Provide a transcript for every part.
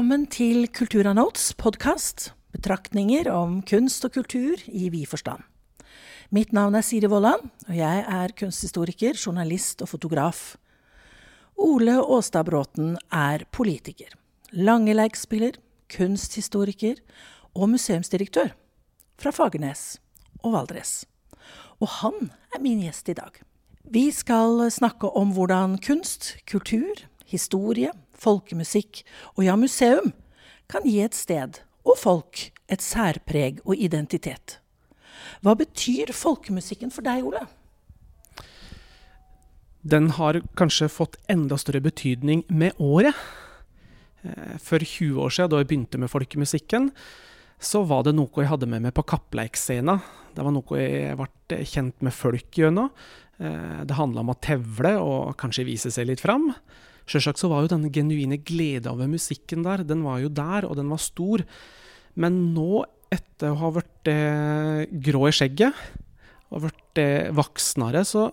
Velkommen til Kultura Notes podkast. Betraktninger om kunst og kultur i vid forstand. Mitt navn er Siri Vollan, og jeg er kunsthistoriker, journalist og fotograf. Ole Åstad Bråten er politiker, Langeleik-spiller, kunsthistoriker og museumsdirektør fra Fagernes og Valdres. Og han er min gjest i dag. Vi skal snakke om hvordan kunst, kultur, historie, folkemusikk og ja, museum kan gi et sted og folk et særpreg og identitet. Hva betyr folkemusikken for deg, Ole? Den har kanskje fått enda større betydning med året. Eh, for 20 år siden, da jeg begynte med folkemusikken, så var det noe jeg hadde med meg på Kappleikscena. Det var noe jeg ble kjent med folk gjennom. Eh, det handla om å tevle og kanskje vise seg litt fram. Sjølsagt så var jo denne genuine glede over musikken der, den var jo der, og den var stor. Men nå, etter å ha blitt eh, grå i skjegget, og blitt eh, voksnere, så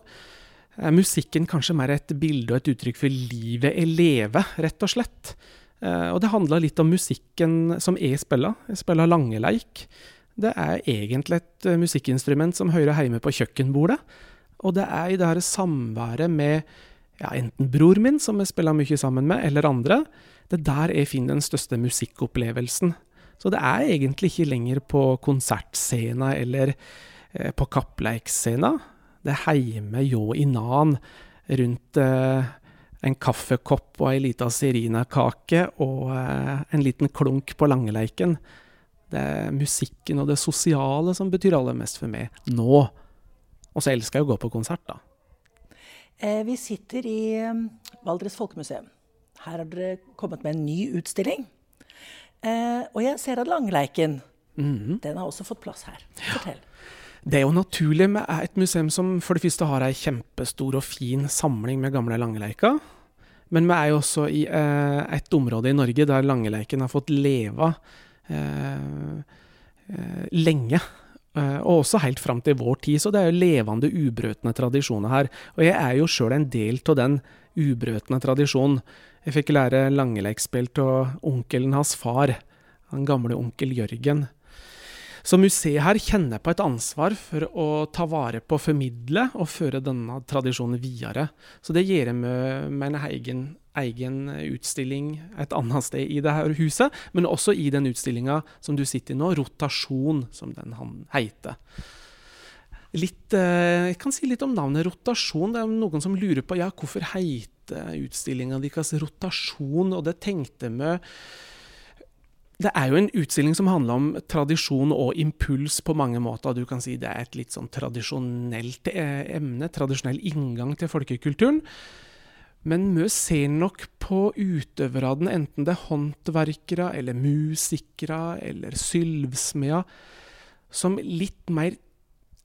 er musikken kanskje mer et bilde og et uttrykk for livet jeg lever, rett og slett. Eh, og det handler litt om musikken som jeg spiller. Jeg spiller langeleik. Det er egentlig et uh, musikkinstrument som hører hjemme på kjøkkenbordet. Og det er i det her samværet med ja, enten bror min, som jeg spiller mye sammen med, eller andre. Det er der jeg finner den største musikkopplevelsen. Så det er egentlig ikke lenger på konsertscena eller eh, på kappleikscena. Det er heime hjå i nan, rundt eh, en kaffekopp og ei lita serinakake og eh, en liten klunk på langeleiken. Det er musikken og det sosiale som betyr aller mest for meg nå. Og så elsker jeg å gå på konsert, da. Eh, vi sitter i um, Valdres Folkemuseum. Her har dere kommet med en ny utstilling. Eh, og jeg ser at Langleiken mm. den har også fått plass her. Fortell. Det er jo naturlig med et museum som for det første har ei kjempestor og fin samling med gamle langeleiker. Men vi er jo også i eh, et område i Norge der langeleiken har fått leve eh, eh, lenge. Eh, og også helt fram til vår tid, så det er jo levende, ubrøtne tradisjoner her. Og jeg er jo sjøl en del av den ubrøtne tradisjonen. Jeg fikk lære langeleikspill av onkelen hans far, den gamle onkel Jørgen. Så museet her kjenner på et ansvar for å ta vare på, formidle og føre denne tradisjonen videre. Så det gjør med, med en egen, egen, utstilling et annet sted i dette huset, men også i den utstillinga som du sitter i nå, 'Rotasjon', som den han heter. Litt, eh, jeg kan si litt om navnet rotasjon. Det er noen som lurer på ja, hvorfor heter utstillinga deres rotasjon, og det tenkte vi det er jo en utstilling som handler om tradisjon og impuls på mange måter. Du kan si det er et litt sånn tradisjonelt eh, emne, tradisjonell inngang til folkekulturen. Men vi ser nok på utøverne, enten det er håndverkere eller musikere eller sylvsmeder, som litt mer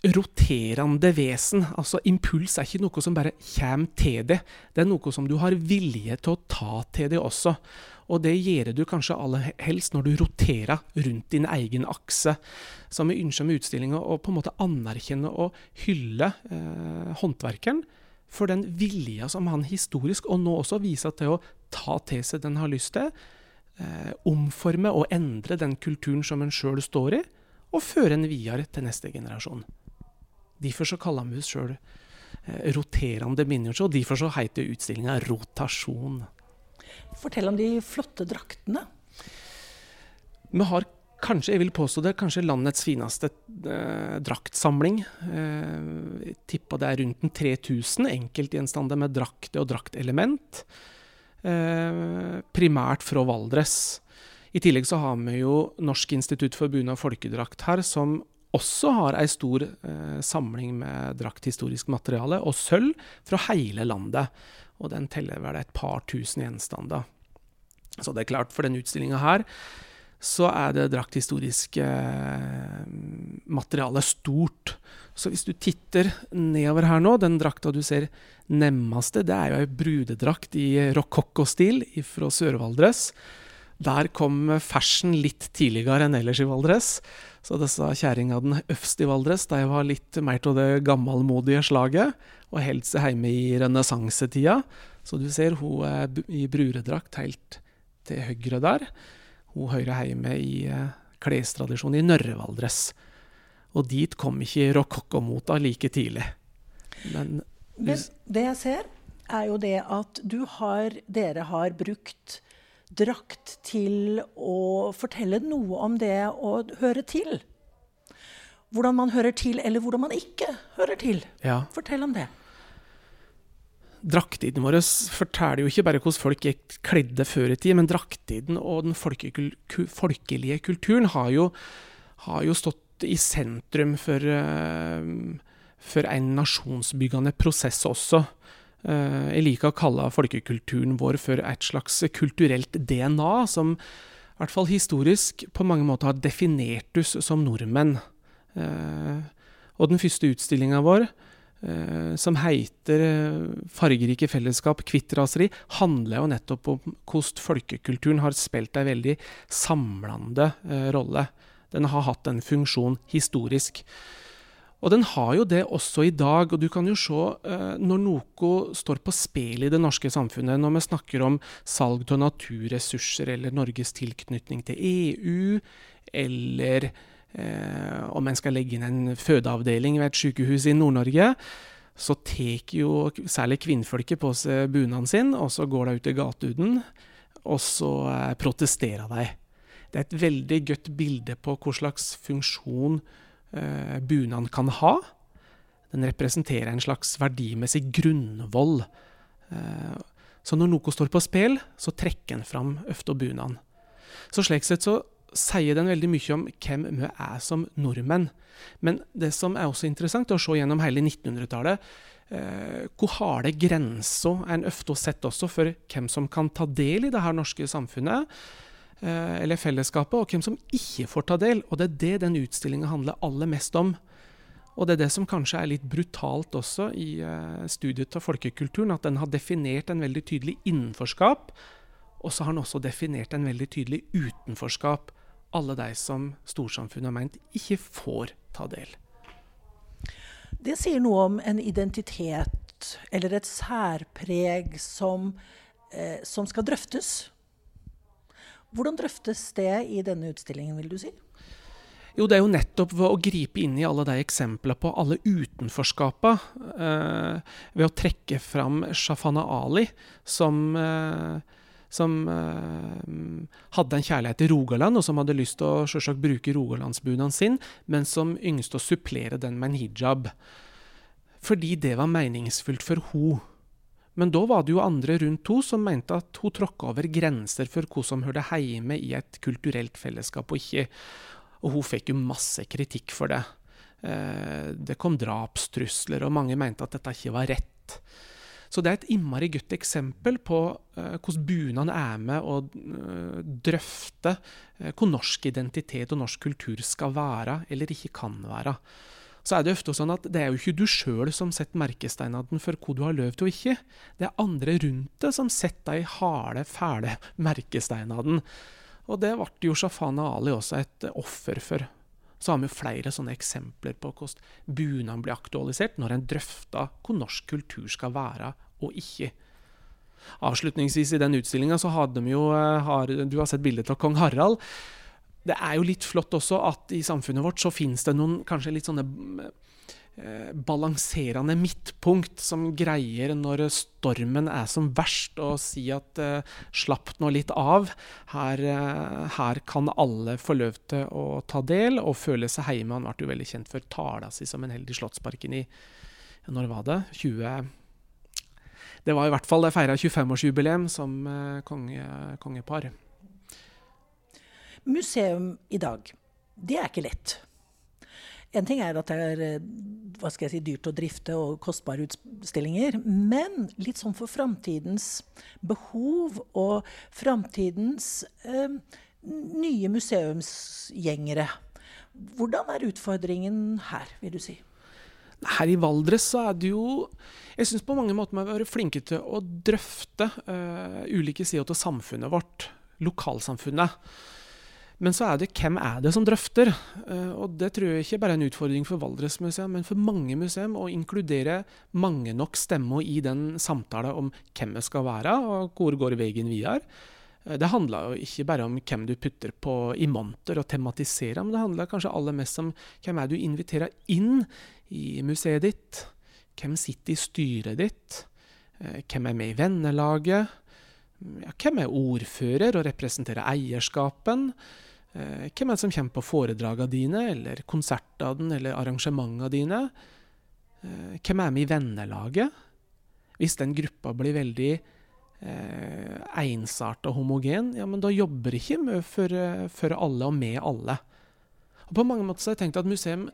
roterende vesen. Altså, impuls er ikke noe som bare kommer til deg, det er noe som du har vilje til å ta til deg også. Og det gjør du kanskje aller helst når du roterer rundt din egen akse. Så vi ønsker med utstillinga å på en måte anerkjenne og hylle eh, håndverkeren for den vilja som han historisk, og nå også viser til å ta til seg den har lyst til, eh, omforme og endre den kulturen som en sjøl står i, og føre den videre til neste generasjon. Derfor så kaller vi oss sjøl roterende miniature, og derfor så heter utstillinga Rotasjon. Fortell om de flotte draktene. Vi har kanskje, jeg vil påstå det, kanskje landets fineste eh, draktsamling. Eh, jeg tipper det er rundt 3000 enkeltgjenstander med drakter og draktelement. Eh, primært fra Valdres. I tillegg så har vi jo Norsk institutt for bunad og folkedrakt her, som også har ei stor eh, samling med drakthistorisk materiale og sølv fra hele landet og den teller vel et par tusen gjenstander. Så det er klart, for denne utstillinga her, så er det drakthistoriske eh, materialet stort. Så hvis du titter nedover her nå, den drakta du ser nemmeste, det er jo ei brudedrakt i rokokkostil fra Sør-Valdres. Der kom fersen litt tidligere enn ellers i Valdres. Så disse den øverst i Valdres de var litt mer av det gammelmodige slaget, og holdt seg hjemme i renessansetida. Så du ser hun er i bruredrakt helt til høyre der. Hun hører hjemme i eh, klestradisjonen i Nørrevaldress. Og dit kom ikke rokokko-mota like tidlig. Men, Men det jeg ser, er jo det at har, dere har brukt drakt til å fortelle noe om det å høre til. Hvordan man hører til, eller hvordan man ikke hører til. Ja. Fortell om det. Drakttiden vår forteller jo ikke bare hvordan folk gikk kledde før i tid, men drakttiden og den folkelige kulturen har jo, har jo stått i sentrum for, uh, for en nasjonsbyggende prosess også. Uh, jeg liker å kalle folkekulturen vår for et slags kulturelt DNA, som i hvert fall historisk på mange måter har definert oss som nordmenn. Uh, og den første utstillinga vår, Eh, som heter eh, 'Fargerike fellesskap kvitt raseri', handler jo nettopp om hvordan folkekulturen har spilt en veldig samlende eh, rolle. Den har hatt en funksjon historisk. Og den har jo det også i dag. Og du kan jo se når noe står på spill i det norske samfunnet, når vi snakker om salg av naturressurser eller Norges tilknytning til EU, eller Eh, om en skal legge inn en fødeavdeling ved et sykehus i Nord-Norge, så tar jo særlig kvinnfolket på seg bunaden sin, og så går de ut i gateuden, og så eh, protesterer de. Det er et veldig godt bilde på hva slags funksjon eh, bunaden kan ha. Den representerer en slags verdimessig grunnvoll. Eh, så når noe står på spill, så trekker en fram ofte bunaden. Så slik sett så sier den veldig mye om hvem vi er som nordmenn. Men det som er også interessant, er å se gjennom hele 1900-tallet eh, hvor harde grenser en ofte sett også for hvem som kan ta del i det her norske samfunnet, eh, eller fellesskapet, og hvem som ikke får ta del. Og det er det den utstillinga handler aller mest om. Og det er det som kanskje er litt brutalt også i eh, studiet av folkekulturen, at den har definert en veldig tydelig innenforskap, og så har den også definert en veldig tydelig utenforskap alle de som storsamfunnet har meint ikke får ta del. Det sier noe om en identitet eller et særpreg som, eh, som skal drøftes. Hvordan drøftes det i denne utstillingen, vil du si? Jo, det er jo nettopp ved å gripe inn i alle de eksemplene på alle utenforskapa, eh, ved å trekke fram Shafana Ali som eh, som eh, hadde en kjærlighet til Rogaland, og som hadde lyst til å bruke rogalandsbunaden sin, men som yngste å supplere den med en hijab. Fordi det var meningsfullt for hun. Men da var det jo andre rundt henne som mente at hun tråkka over grenser for hva som hørte hjemme i et kulturelt fellesskap og ikke. Og hun fikk jo masse kritikk for det. Eh, det kom drapstrusler, og mange mente at dette ikke var rett. Så det er et innmari godt eksempel på uh, hvordan bunaden er med å uh, drøfte hvor norsk identitet og norsk kultur skal være, eller ikke kan være. Så er det ofte sånn at det er jo ikke du sjøl som setter merkesteinene for hva du har lov og ikke. Det er andre rundt deg som setter de harde, fæle merkesteinene. Og det ble jo Shafana Ali også et offer for. Så har vi flere sånne eksempler på hvordan bunaden blir aktualisert når en drøfter hvor norsk kultur skal være og ikke. Avslutningsvis i den utstillinga så hadde vi jo eh, har, Du har sett bildet av kong Harald. Det er jo litt flott også at i samfunnet vårt så finnes det noen kanskje litt sånne eh, balanserende midtpunkt som greier, når stormen er som verst, å si at eh, slapp nå litt av. Her, eh, her, kan alle få lov til å ta del og føle seg hjemme. Han ble jo veldig kjent for tala si som en heldig Slottsparken i når var det? 20... Det var i hvert fall det feira 25-årsjubileum som eh, konge, kongepar. Museum i dag, det er ikke lett. En ting er at det er eh, hva skal jeg si, dyrt å drifte og kostbare utstillinger. Men litt sånn for framtidens behov og framtidens eh, nye museumsgjengere. Hvordan er utfordringen her, vil du si? Her i Valdres så er det jo Jeg syns på mange måter vi har vært flinke til å drøfte uh, ulike sider av samfunnet vårt. Lokalsamfunnet. Men så er det hvem er det som drøfter? Uh, og det tror jeg ikke bare er en utfordring for Valdresmuseet, men for mange museum å inkludere mange nok stemmer i den samtalen om hvem vi skal være, og hvor går veien videre. Eh, det handla jo ikke bare om hvem du putter på i monter og tematiserer, men det handla kanskje aller mest om hvem er du inviterer inn i museet ditt. Hvem sitter i styret ditt? Eh, hvem er med i vennelaget? Ja, hvem er ordfører og representerer eierskapen? Eh, hvem er det som kommer på foredragene dine, eller konsertene eller arrangementene dine? Hvem er med i vennelaget? Hvis den gruppa blir veldig eh, ensarta og homogen, ja, men da jobber ikke med for, for, alle og med alle. Og På mange måter så har jeg tenkt at museum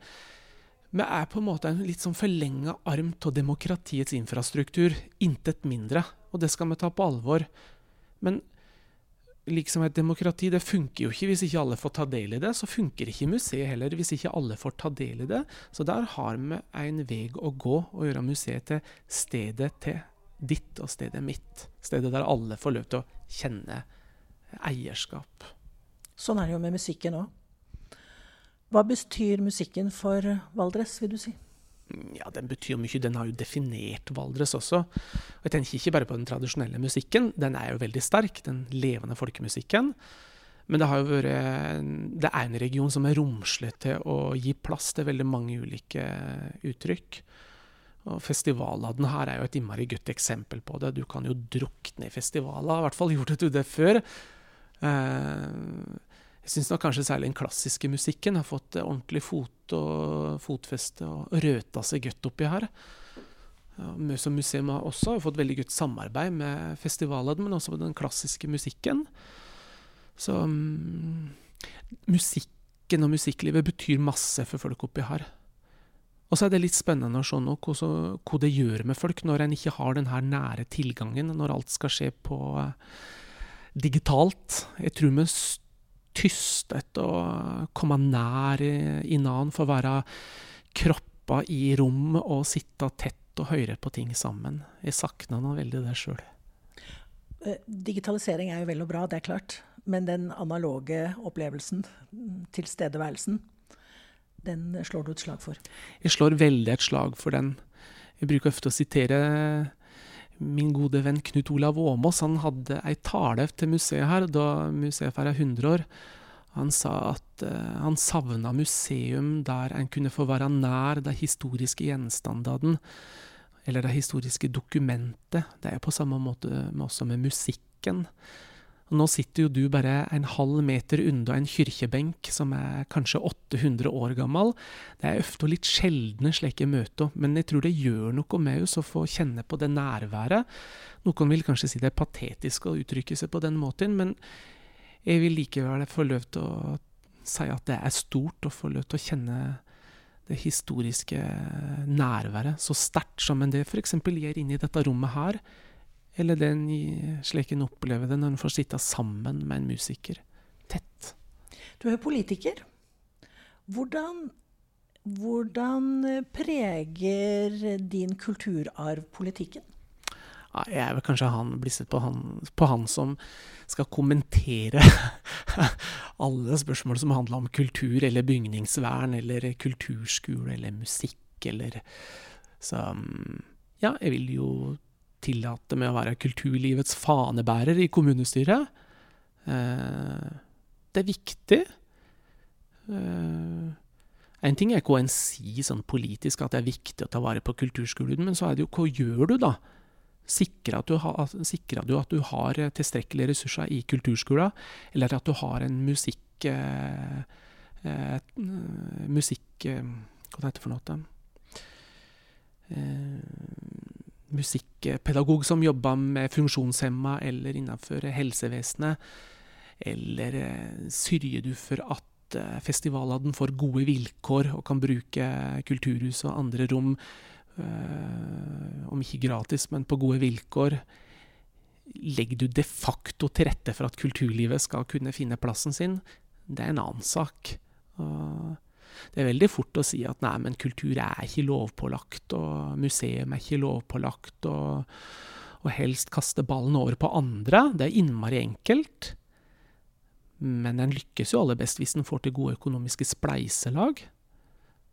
vi er på en måte en litt sånn forlenga arm av demokratiets infrastruktur. Intet mindre. Og det skal vi ta på alvor. Men liksom et demokrati, det funker jo ikke hvis ikke alle får ta del i det. Så funker ikke museet heller hvis ikke alle får ta del i det. Så der har vi en vei å gå og gjøre museet til stedet til ditt og stedet mitt. Stedet der alle får lov til å kjenne eierskap. Sånn er det jo med musikken òg. Hva betyr musikken for Valdres, vil du si? Ja, Den betyr mye. Den har jo definert Valdres også. Og Jeg tenker ikke bare på den tradisjonelle musikken, den er jo veldig sterk, den levende folkemusikken. Men det, vært, det er en region som er romslig til å gi plass til veldig mange ulike uttrykk. Og Festivalene her er jo et innmari godt eksempel på det. Du kan jo drukne i festivaler, i hvert fall gjorde du det før. Eh, jeg syns kanskje særlig den klassiske musikken har fått ordentlig fot og fotfeste og røta seg godt oppi her. Og museum har også fått veldig godt samarbeid med festivalene, men også med den klassiske musikken. Så um, musikken og musikklivet betyr masse for folk oppi her. Og så er det litt spennende å se nå hva det gjør med folk når en ikke har den her nære tilgangen, når alt skal skje på uh, digitalt. Jeg tror vi tyster og komme nær innan for å være kroppa i rom og sitte tett og høre på ting sammen. Jeg savner nå veldig det sjøl. Eh, digitalisering er jo vel og bra, det er klart. Men den analoge opplevelsen, tilstedeværelsen, den slår du et slag for? Jeg slår veldig et slag for den. Jeg bruker ofte å sitere min gode venn Knut Olav Åmås. Han hadde ei tale til museet her da museet feira 100 år. Han sa at uh, han savna museum der en kunne få være nær de historiske gjenstandene, eller det historiske dokumentet. Det er jo på samme måte også med musikken. Og nå sitter jo du bare en halv meter unna en kirkebenk som er kanskje 800 år gammel. Det er ofte litt sjeldne slike møter, men jeg tror det gjør noe med oss å få kjenne på det nærværet. Noen vil kanskje si det er patetisk å uttrykke seg på den måten, men jeg vil likevel få lov til å si at det er stort å få lov til å kjenne det historiske nærværet så sterkt som en det f.eks. gjør inni dette rommet her eller den slik en opplever det når en får sitte sammen med en musiker. Tett. Du er jo politiker. Hvordan, hvordan preger din kulturarv politikken? Ja, jeg er vel kanskje han, blisset på han, på han som skal kommentere alle spørsmål som handler om kultur eller bygningsvern eller kulturskole eller musikk eller Så ja, jeg vil jo tillate med å være kulturlivets fanebærer i kommunestyret. Eh, det er viktig. Eh, en ting er hva en sier sånn politisk, at det er viktig å ta vare på kulturskolen, men så er det jo hva gjør du, da? Sikrer du, du at du har tilstrekkelige ressurser i kulturskolen, eller at du har en musikk... Eh, eh, musikk Hva heter det for noe? Eh, musikkpedagog som jobba med funksjonshemma eller innenfor helsevesenet? Eller eh, sørger du for at eh, festivalene får gode vilkår og kan bruke kulturhus og andre rom, eh, om ikke gratis, men på gode vilkår? Legger du de facto til rette for at kulturlivet skal kunne finne plassen sin? Det er en annen sak. Og det er veldig fort å si at nei, men kultur er ikke lovpålagt, og museum er ikke lovpålagt, og, og helst kaste ballen over på andre. Det er innmari enkelt. Men en lykkes jo aller best hvis en får til gode økonomiske spleiselag.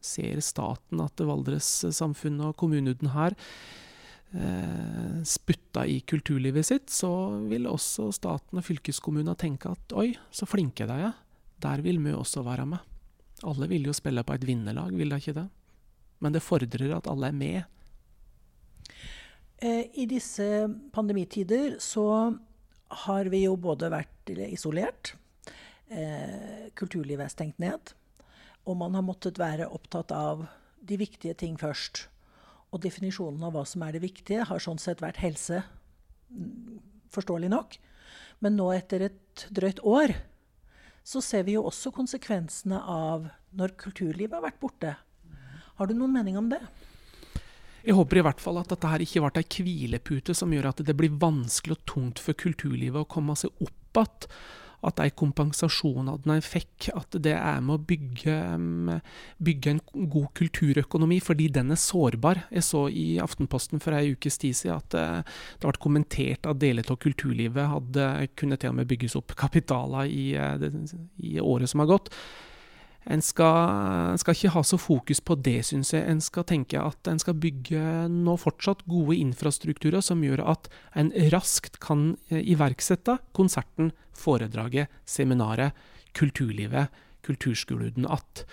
Ser staten at Valdres-samfunnet og kommunen her eh, sputta i kulturlivet sitt, så vil også staten og fylkeskommunen tenke at oi, så flinke de er. Der vil vi også være med. Alle vil jo spille på et vinnerlag, vil da ikke det? Men det fordrer at alle er med. Eh, I disse pandemitider så har vi jo både vært isolert, eh, kulturlivet er stengt ned, og man har måttet være opptatt av de viktige ting først. Og definisjonen av hva som er det viktige, har sånn sett vært helse, mm, forståelig nok. Men nå etter et drøyt år så ser vi jo også konsekvensene av når kulturlivet har vært borte. Har du noen mening om det? Jeg håper i hvert fall at dette her ikke ble ei hvilepute som gjør at det blir vanskelig og tungt for kulturlivet å komme seg opp igjen. At de kompensasjonene de fikk, at det er med å bygge, bygge, en god kulturøkonomi, fordi den er sårbar. Jeg så i Aftenposten for ei ukes tid siden at eh, det ble kommentert at deler av kulturlivet hadde kunne til og med bygges opp kapitaler i, eh, i året som har gått. En skal, skal, ikke ha så fokus på det, syns jeg. En skal tenke at en skal bygge nå fortsatt gode infrastrukturer som gjør at en raskt kan eh, iverksette konserten, foredraget, seminaret, kulturlivet, kulturskolen att.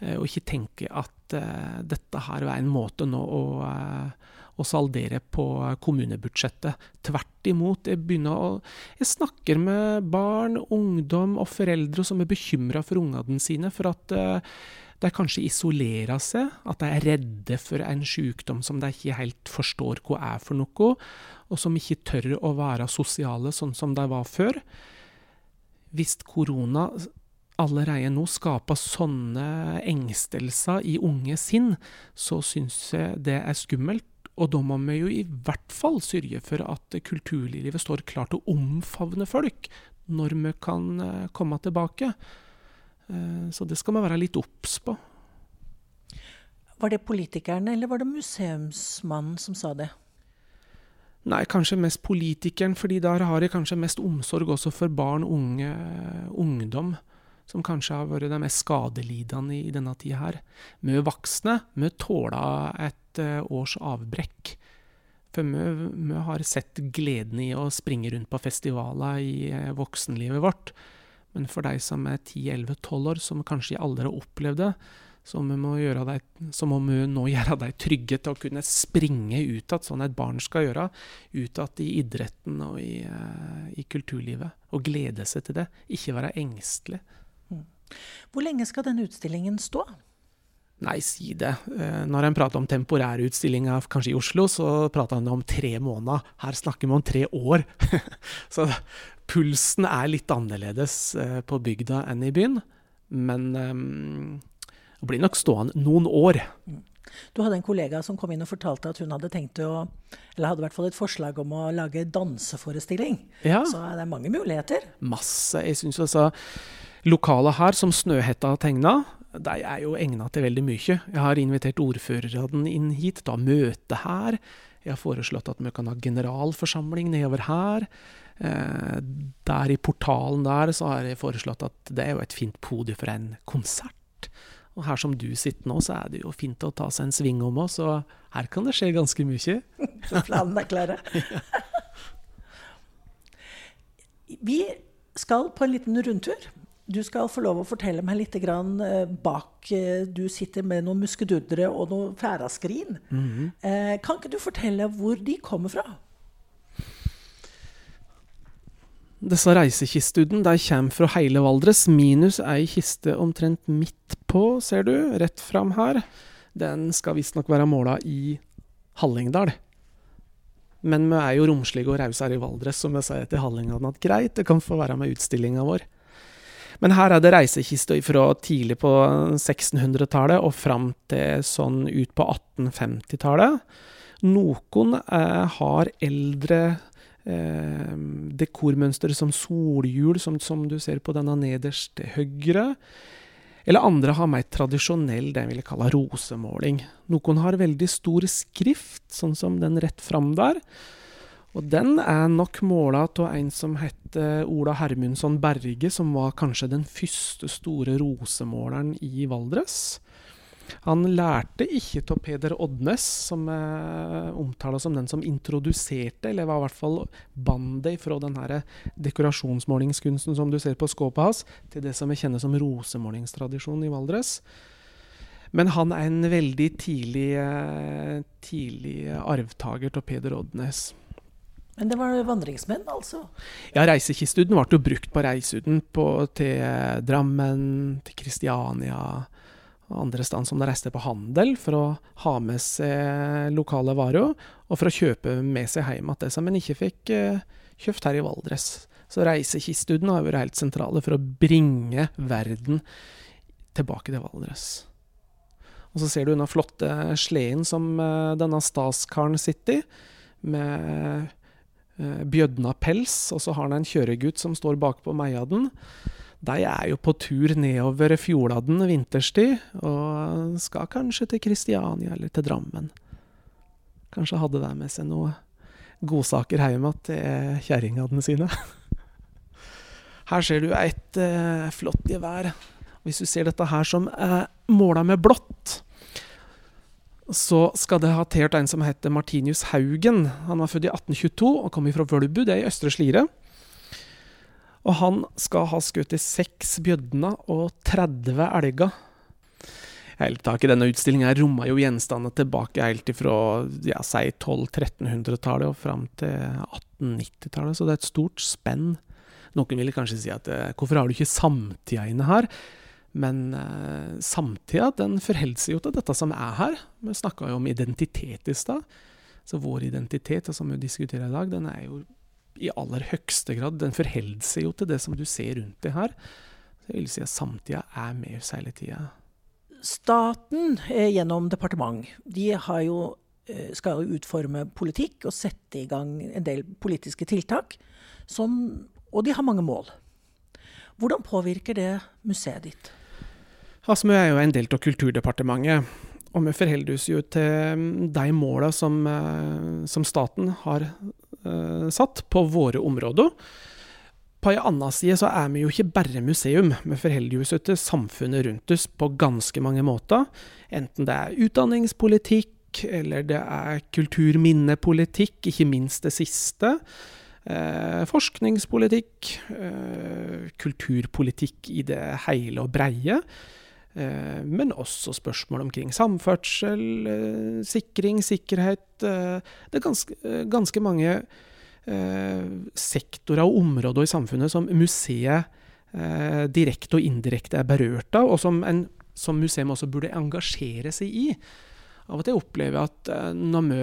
Eh, og ikke tenke at uh, dette her er en måte nå å uh, å saldere på kommunebudsjettet. Tvert imot. Jeg, å, jeg snakker med barn, ungdom og foreldre som er bekymra for ungene sine. For at uh, de kanskje isolerer seg, at de er redde for en sykdom som de ikke helt forstår hva er for noe, og som ikke tør å være sosiale sånn som de var før. Hvis korona allerede nå skaper sånne engstelser i unge sinn, så syns jeg det er skummelt. Og da må vi jo i hvert fall sørge for at kulturlivet står klart til å omfavne folk når vi kan eh, komme tilbake. Eh, så det skal vi være litt obs på. Var det politikerne, eller var det museumsmannen som sa det? Nei, kanskje mest politikeren, fordi der har jeg kanskje mest omsorg også for barn, unge, ungdom som kanskje har vært de mest skadelidende i denne tida her. Vi voksne vi tåler et års avbrekk. For vi, har sett gleden i å springe rundt på festivaler i uh, voksenlivet vårt. Men for de som er 10-11-12 år, som kanskje aldri har opplevd det, så, må, det, så må vi nå gjøre dem trygge til å kunne springe ut igjen, sånn et barn skal gjøre. Ut igjen i idretten og i, uh, i kulturlivet. Og glede seg til det. Ikke være engstelig. Hvor lenge skal denne utstillingen stå? Nei, si det. Eh, når en prater om temporærutstillinga, kanskje i Oslo, så prater en om tre måneder. Her snakker vi om tre år. så pulsen er litt annerledes eh, på bygda enn i byen. Men um, blir nok stående noen år. Du hadde en kollega som kom inn og fortalte at hun hadde tenkt å Eller hadde i hvert fall et forslag om å lage danseforestilling. Ja. Så det er mange muligheter. Masse. Jeg syns altså Lokalet her, som Snøhetta tegna, de er jo egna til veldig mye. Jeg har invitert ordførerne inn hit å møte her. Jeg har foreslått at vi kan ha generalforsamling nedover her. Eh, der i portalen der så har jeg foreslått at det er jo et fint podium for en konsert. Og her som du sitter nå, så er det jo fint å ta seg en sving om oss, og her kan det skje ganske mye. Så Planene er klare. Vi skal på en liten rundtur. Du skal få lov å fortelle meg litt eh, bak eh, Du sitter med noen muskedudre og noen færaskrin. Mm -hmm. Kan ikke du fortelle hvor de kommer fra? Disse reisekistudene de kommer fra hele Valdres, minus ei kiste omtrent midt på, ser du, rett fram her. Den skal visstnok være måla i Hallingdal. Men vi er jo romslige og rause her i Valdres, som jeg sier til hallingene at greit, det kan få være med utstillinga vår. Men her er det reisekiste fra tidlig på 1600-tallet og fram til sånn ut på 1850-tallet. Noen eh, har eldre eh, dekormønstre som solhjul, som, som, du ser på denne nederst til høyre. Eller andre har mer tradisjonell, det jeg ville kalle rosemåling. Noen har veldig stor skrift, sånn som den rett fram der. Og den er nok måla av en som heter Ola Hermundsson Berge, som var kanskje den første store rosemåleren i Valdres. Han lærte ikke av Peder Odnes, som er omtala som den som introduserte, eller var i hvert fall bandet fra den dekorasjonsmålingskunsten som du ser på skåpet hans, til det som vi kjenner som rosemålingstradisjon i Valdres. Men han er en veldig tidlig, eh, tidlig arvtaker av Peder Odnes. Men det var vandringsmenn, altså? Ja, Reisekistuden ble jo brukt på Reisuden til Drammen, til Kristiania og andre steder som de reiste på handel for å ha med seg lokale varer, og for å kjøpe med seg hjem igjen det som en ikke fikk eh, kjøpt her i Valdres. Så Reisekistuden har vært helt sentrale for å bringe verden tilbake til Valdres. Og så ser du denne flotte sleden som eh, denne staskaren sitter i, med bjødna pels, og så har han en kjøregutt som står bakpå meiaden. De er jo på tur nedover Fjordadden vinterstid, og skal kanskje til Kristiania eller til Drammen. Kanskje hadde de med seg noen godsaker hjem igjen til kjerringene sine. Her ser du et uh, flott gevær. Hvis du ser dette her som er måla med blått, så skal det ha tilhørt en som heter Martinius Haugen. Han var født i 1822 og kom fra Vølbu, det er i Østre Slidre. Og han skal ha skutt i seks bjødner og 30 elger. Helt tak i denne utstillinga romma jo gjenstander tilbake helt fra ja, si 1200-1300-tallet og fram til 1890-tallet, så det er et stort spenn. Noen ville kanskje si at eh, hvorfor har du ikke samtida inne her? Men eh, samtida den forholder seg jo til dette som er her. Vi snakka jo om identitet i stad. Så vår identitet, som vi diskuterer i dag, den er jo i aller høyeste grad Den forholder seg jo til det som du ser rundt deg her. Så jeg vil si at samtida er med oss hele tida. Staten eh, gjennom departement, de jo, eh, skal jo utforme politikk og sette i gang en del politiske tiltak. Som, og de har mange mål. Hvordan påvirker det museet ditt? Asmø er jo en del av Kulturdepartementet, og vi forholder oss jo til mm, de måla som, eh, som, staten har uh, satt på våre områder. På ei anna side så er vi jo ikke bare museum, vi forholder oss til samfunnet rundt oss på ganske mange måter. Enten det er utdanningspolitikk, eller det er kulturminnepolitikk, ikke minst det siste. Eh, forskningspolitikk, eh, kulturpolitikk i det hele og breie. Eh, men også spørsmål omkring samferdsel, eh, sikring, sikkerhet. Eh, det er ganske, ganske mange sektorer og områder i samfunnet som museet direkte og indirekte er berørt av, og som, en, som museum også burde engasjere seg i. Av og til opplever jeg at når vi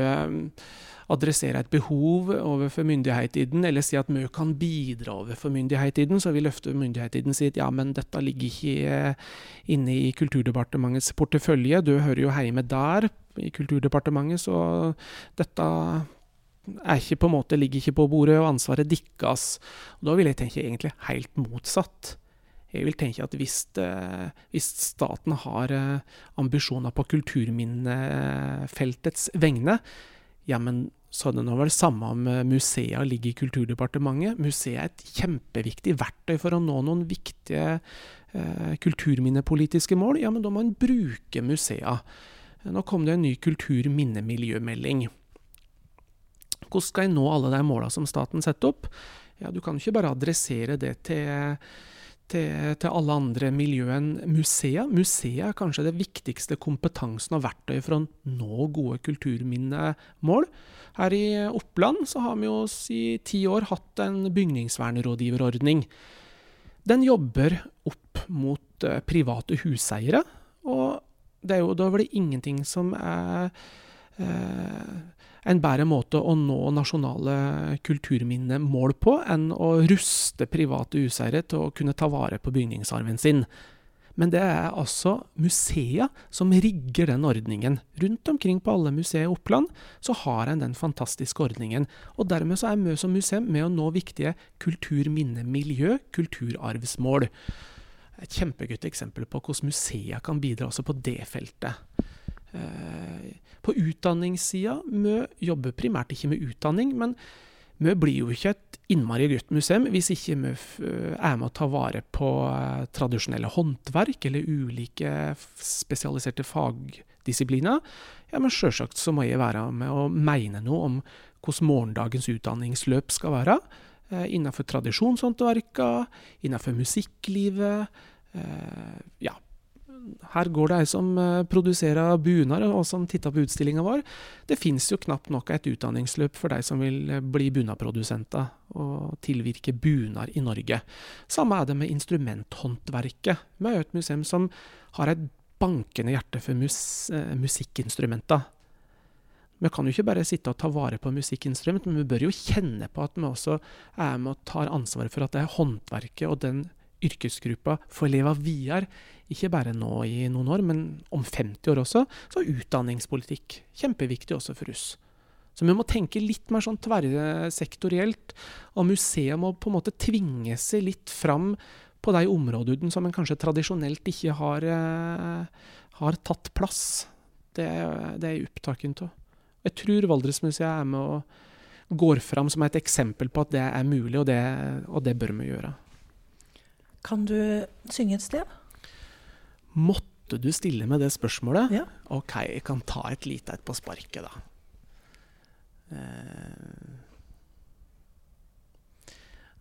adressere et behov overfor myndighetene, eller si at vi kan bidra overfor myndighetene, så vil løfte myndighetene at ja, men dette ligger ikke inne i Kulturdepartementets portefølje, du hører jo hjemme der, i Kulturdepartementet, så dette er ikke på måte, ligger ikke på bordet, og ansvaret dikkes. Da vil jeg tenke egentlig helt motsatt. Jeg vil tenke at hvis, eh, hvis staten har eh, ambisjoner på kulturminnefeltets vegne, ja, men så er det samme om museet ligger i Kulturdepartementet. Museet er et kjempeviktig verktøy for å nå noen viktige eh, kulturminnepolitiske mål. Ja, men da må en bruke museet. Nå kom det en ny kulturminnemiljømelding. Hvordan skal en nå alle de målene som staten setter opp? Ja, Du kan ikke bare adressere det til til, til, alle andre miljø enn museer. Museet er kanskje det viktigste kompetansen og verktøyet for å nå gode kulturminnemål. Her i Oppland så har vi jo i ti år hatt en bygningsvernrådgiverordning. Den jobber opp mot uh, private huseiere, og det er jo da vel ingenting som er en bedre måte å nå nasjonale kulturminnemål på enn å ruste private huseiere til å kunne ta vare på bygningsarven sin. Men det er altså museet som rigger den ordningen. Rundt omkring på alle museer i Oppland så har en den fantastiske ordningen. Og dermed så er Mø som museum med å nå viktige kulturminnemiljø, kulturarvsmål. Et kjempegodt eksempel på hvordan museet kan bidra også på det feltet. Eh, på utdanningssida Mø jobber primært ikke med utdanning, men vi blir jo ikke et innmari godt museum hvis ikke Mø er med å ta vare på eh, tradisjonelle håndverk eller ulike spesialiserte fagdisipliner. Ja, men sjølsagt så må jeg være med å mene noe om hvordan morgendagens utdanningsløp skal være. Eh, innenfor tradisjonshåndverka, innenfor musikklivet. Eh, ja, her går det ei som eh, produserer bunader, og som titter på utstillinga vår. Det fins jo knapt nok et utdanningsløp for de som vil eh, bli bunadprodusenter og tilvirke bunader i Norge. Samme er det med instrumenthåndverket. Vi har et museum som har et bankende hjerte for mus eh, musikkinstrumenter. Vi kan jo ikke bare sitte og ta vare på musikkinstrument, men vi bør jo kjenne på at vi også er med og tar ansvaret for at det er håndverket og den yrkesgruppa får leve videre ikke bare nå i noen år, men om 50 år også, så er utdanningspolitikk kjempeviktig også for oss. Så vi må tenke litt mer sånn tverrsektorielt, og museet må på en måte tvinge seg litt fram på de områdene som en kanskje tradisjonelt ikke har, eh, har tatt plass. Det, det er opptatt av. Jeg tror Valdresmuseet er med og går fram som et eksempel på at det er mulig, og det, og det bør vi gjøre. Kan du synge et sted? Måtte du stille med det spørsmålet? Ja. OK, jeg kan ta et lite et på sparket, da. Eh.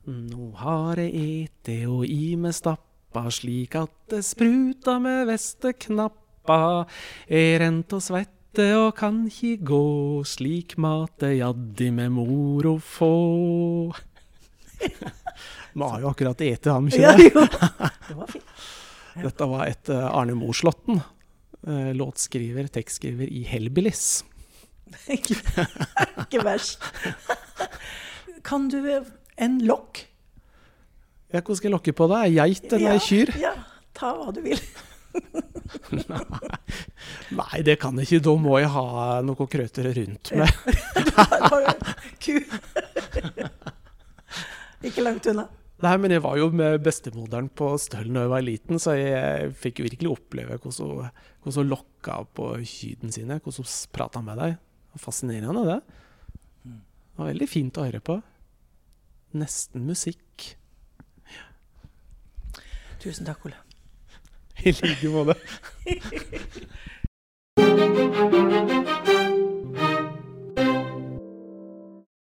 Nå har jeg ete og i meg stappa, slik at det spruta med vesteknappa. Jeg rent og svette og kan ikke gå, slik mat er jaddi med mor å få. Vi har jo akkurat ete, ham, ikke Ja, det? var fint. Dette var et eh, Arne Morslåtten, eh, låtskriver, tekstskriver i Hellbillies. Ikke, ikke verst. Kan du en lokk? Ja, hvordan skal jeg lokke på da? Geit eller kyr? Ja, ta hva du vil. Nei, det kan jeg ikke. Da må jeg ha noe krøtere rundt meg. Ku. Ikke langt unna. Nei, men jeg var jo med bestemoderen på Stølen da jeg var liten, så jeg fikk jo virkelig oppleve hvordan hun, lokka på kyrne sine. Hvordan hun prata med deg. Fascinerende, det. Det var veldig fint å høre på. Nesten musikk. Tusen takk, Ole. I like måte.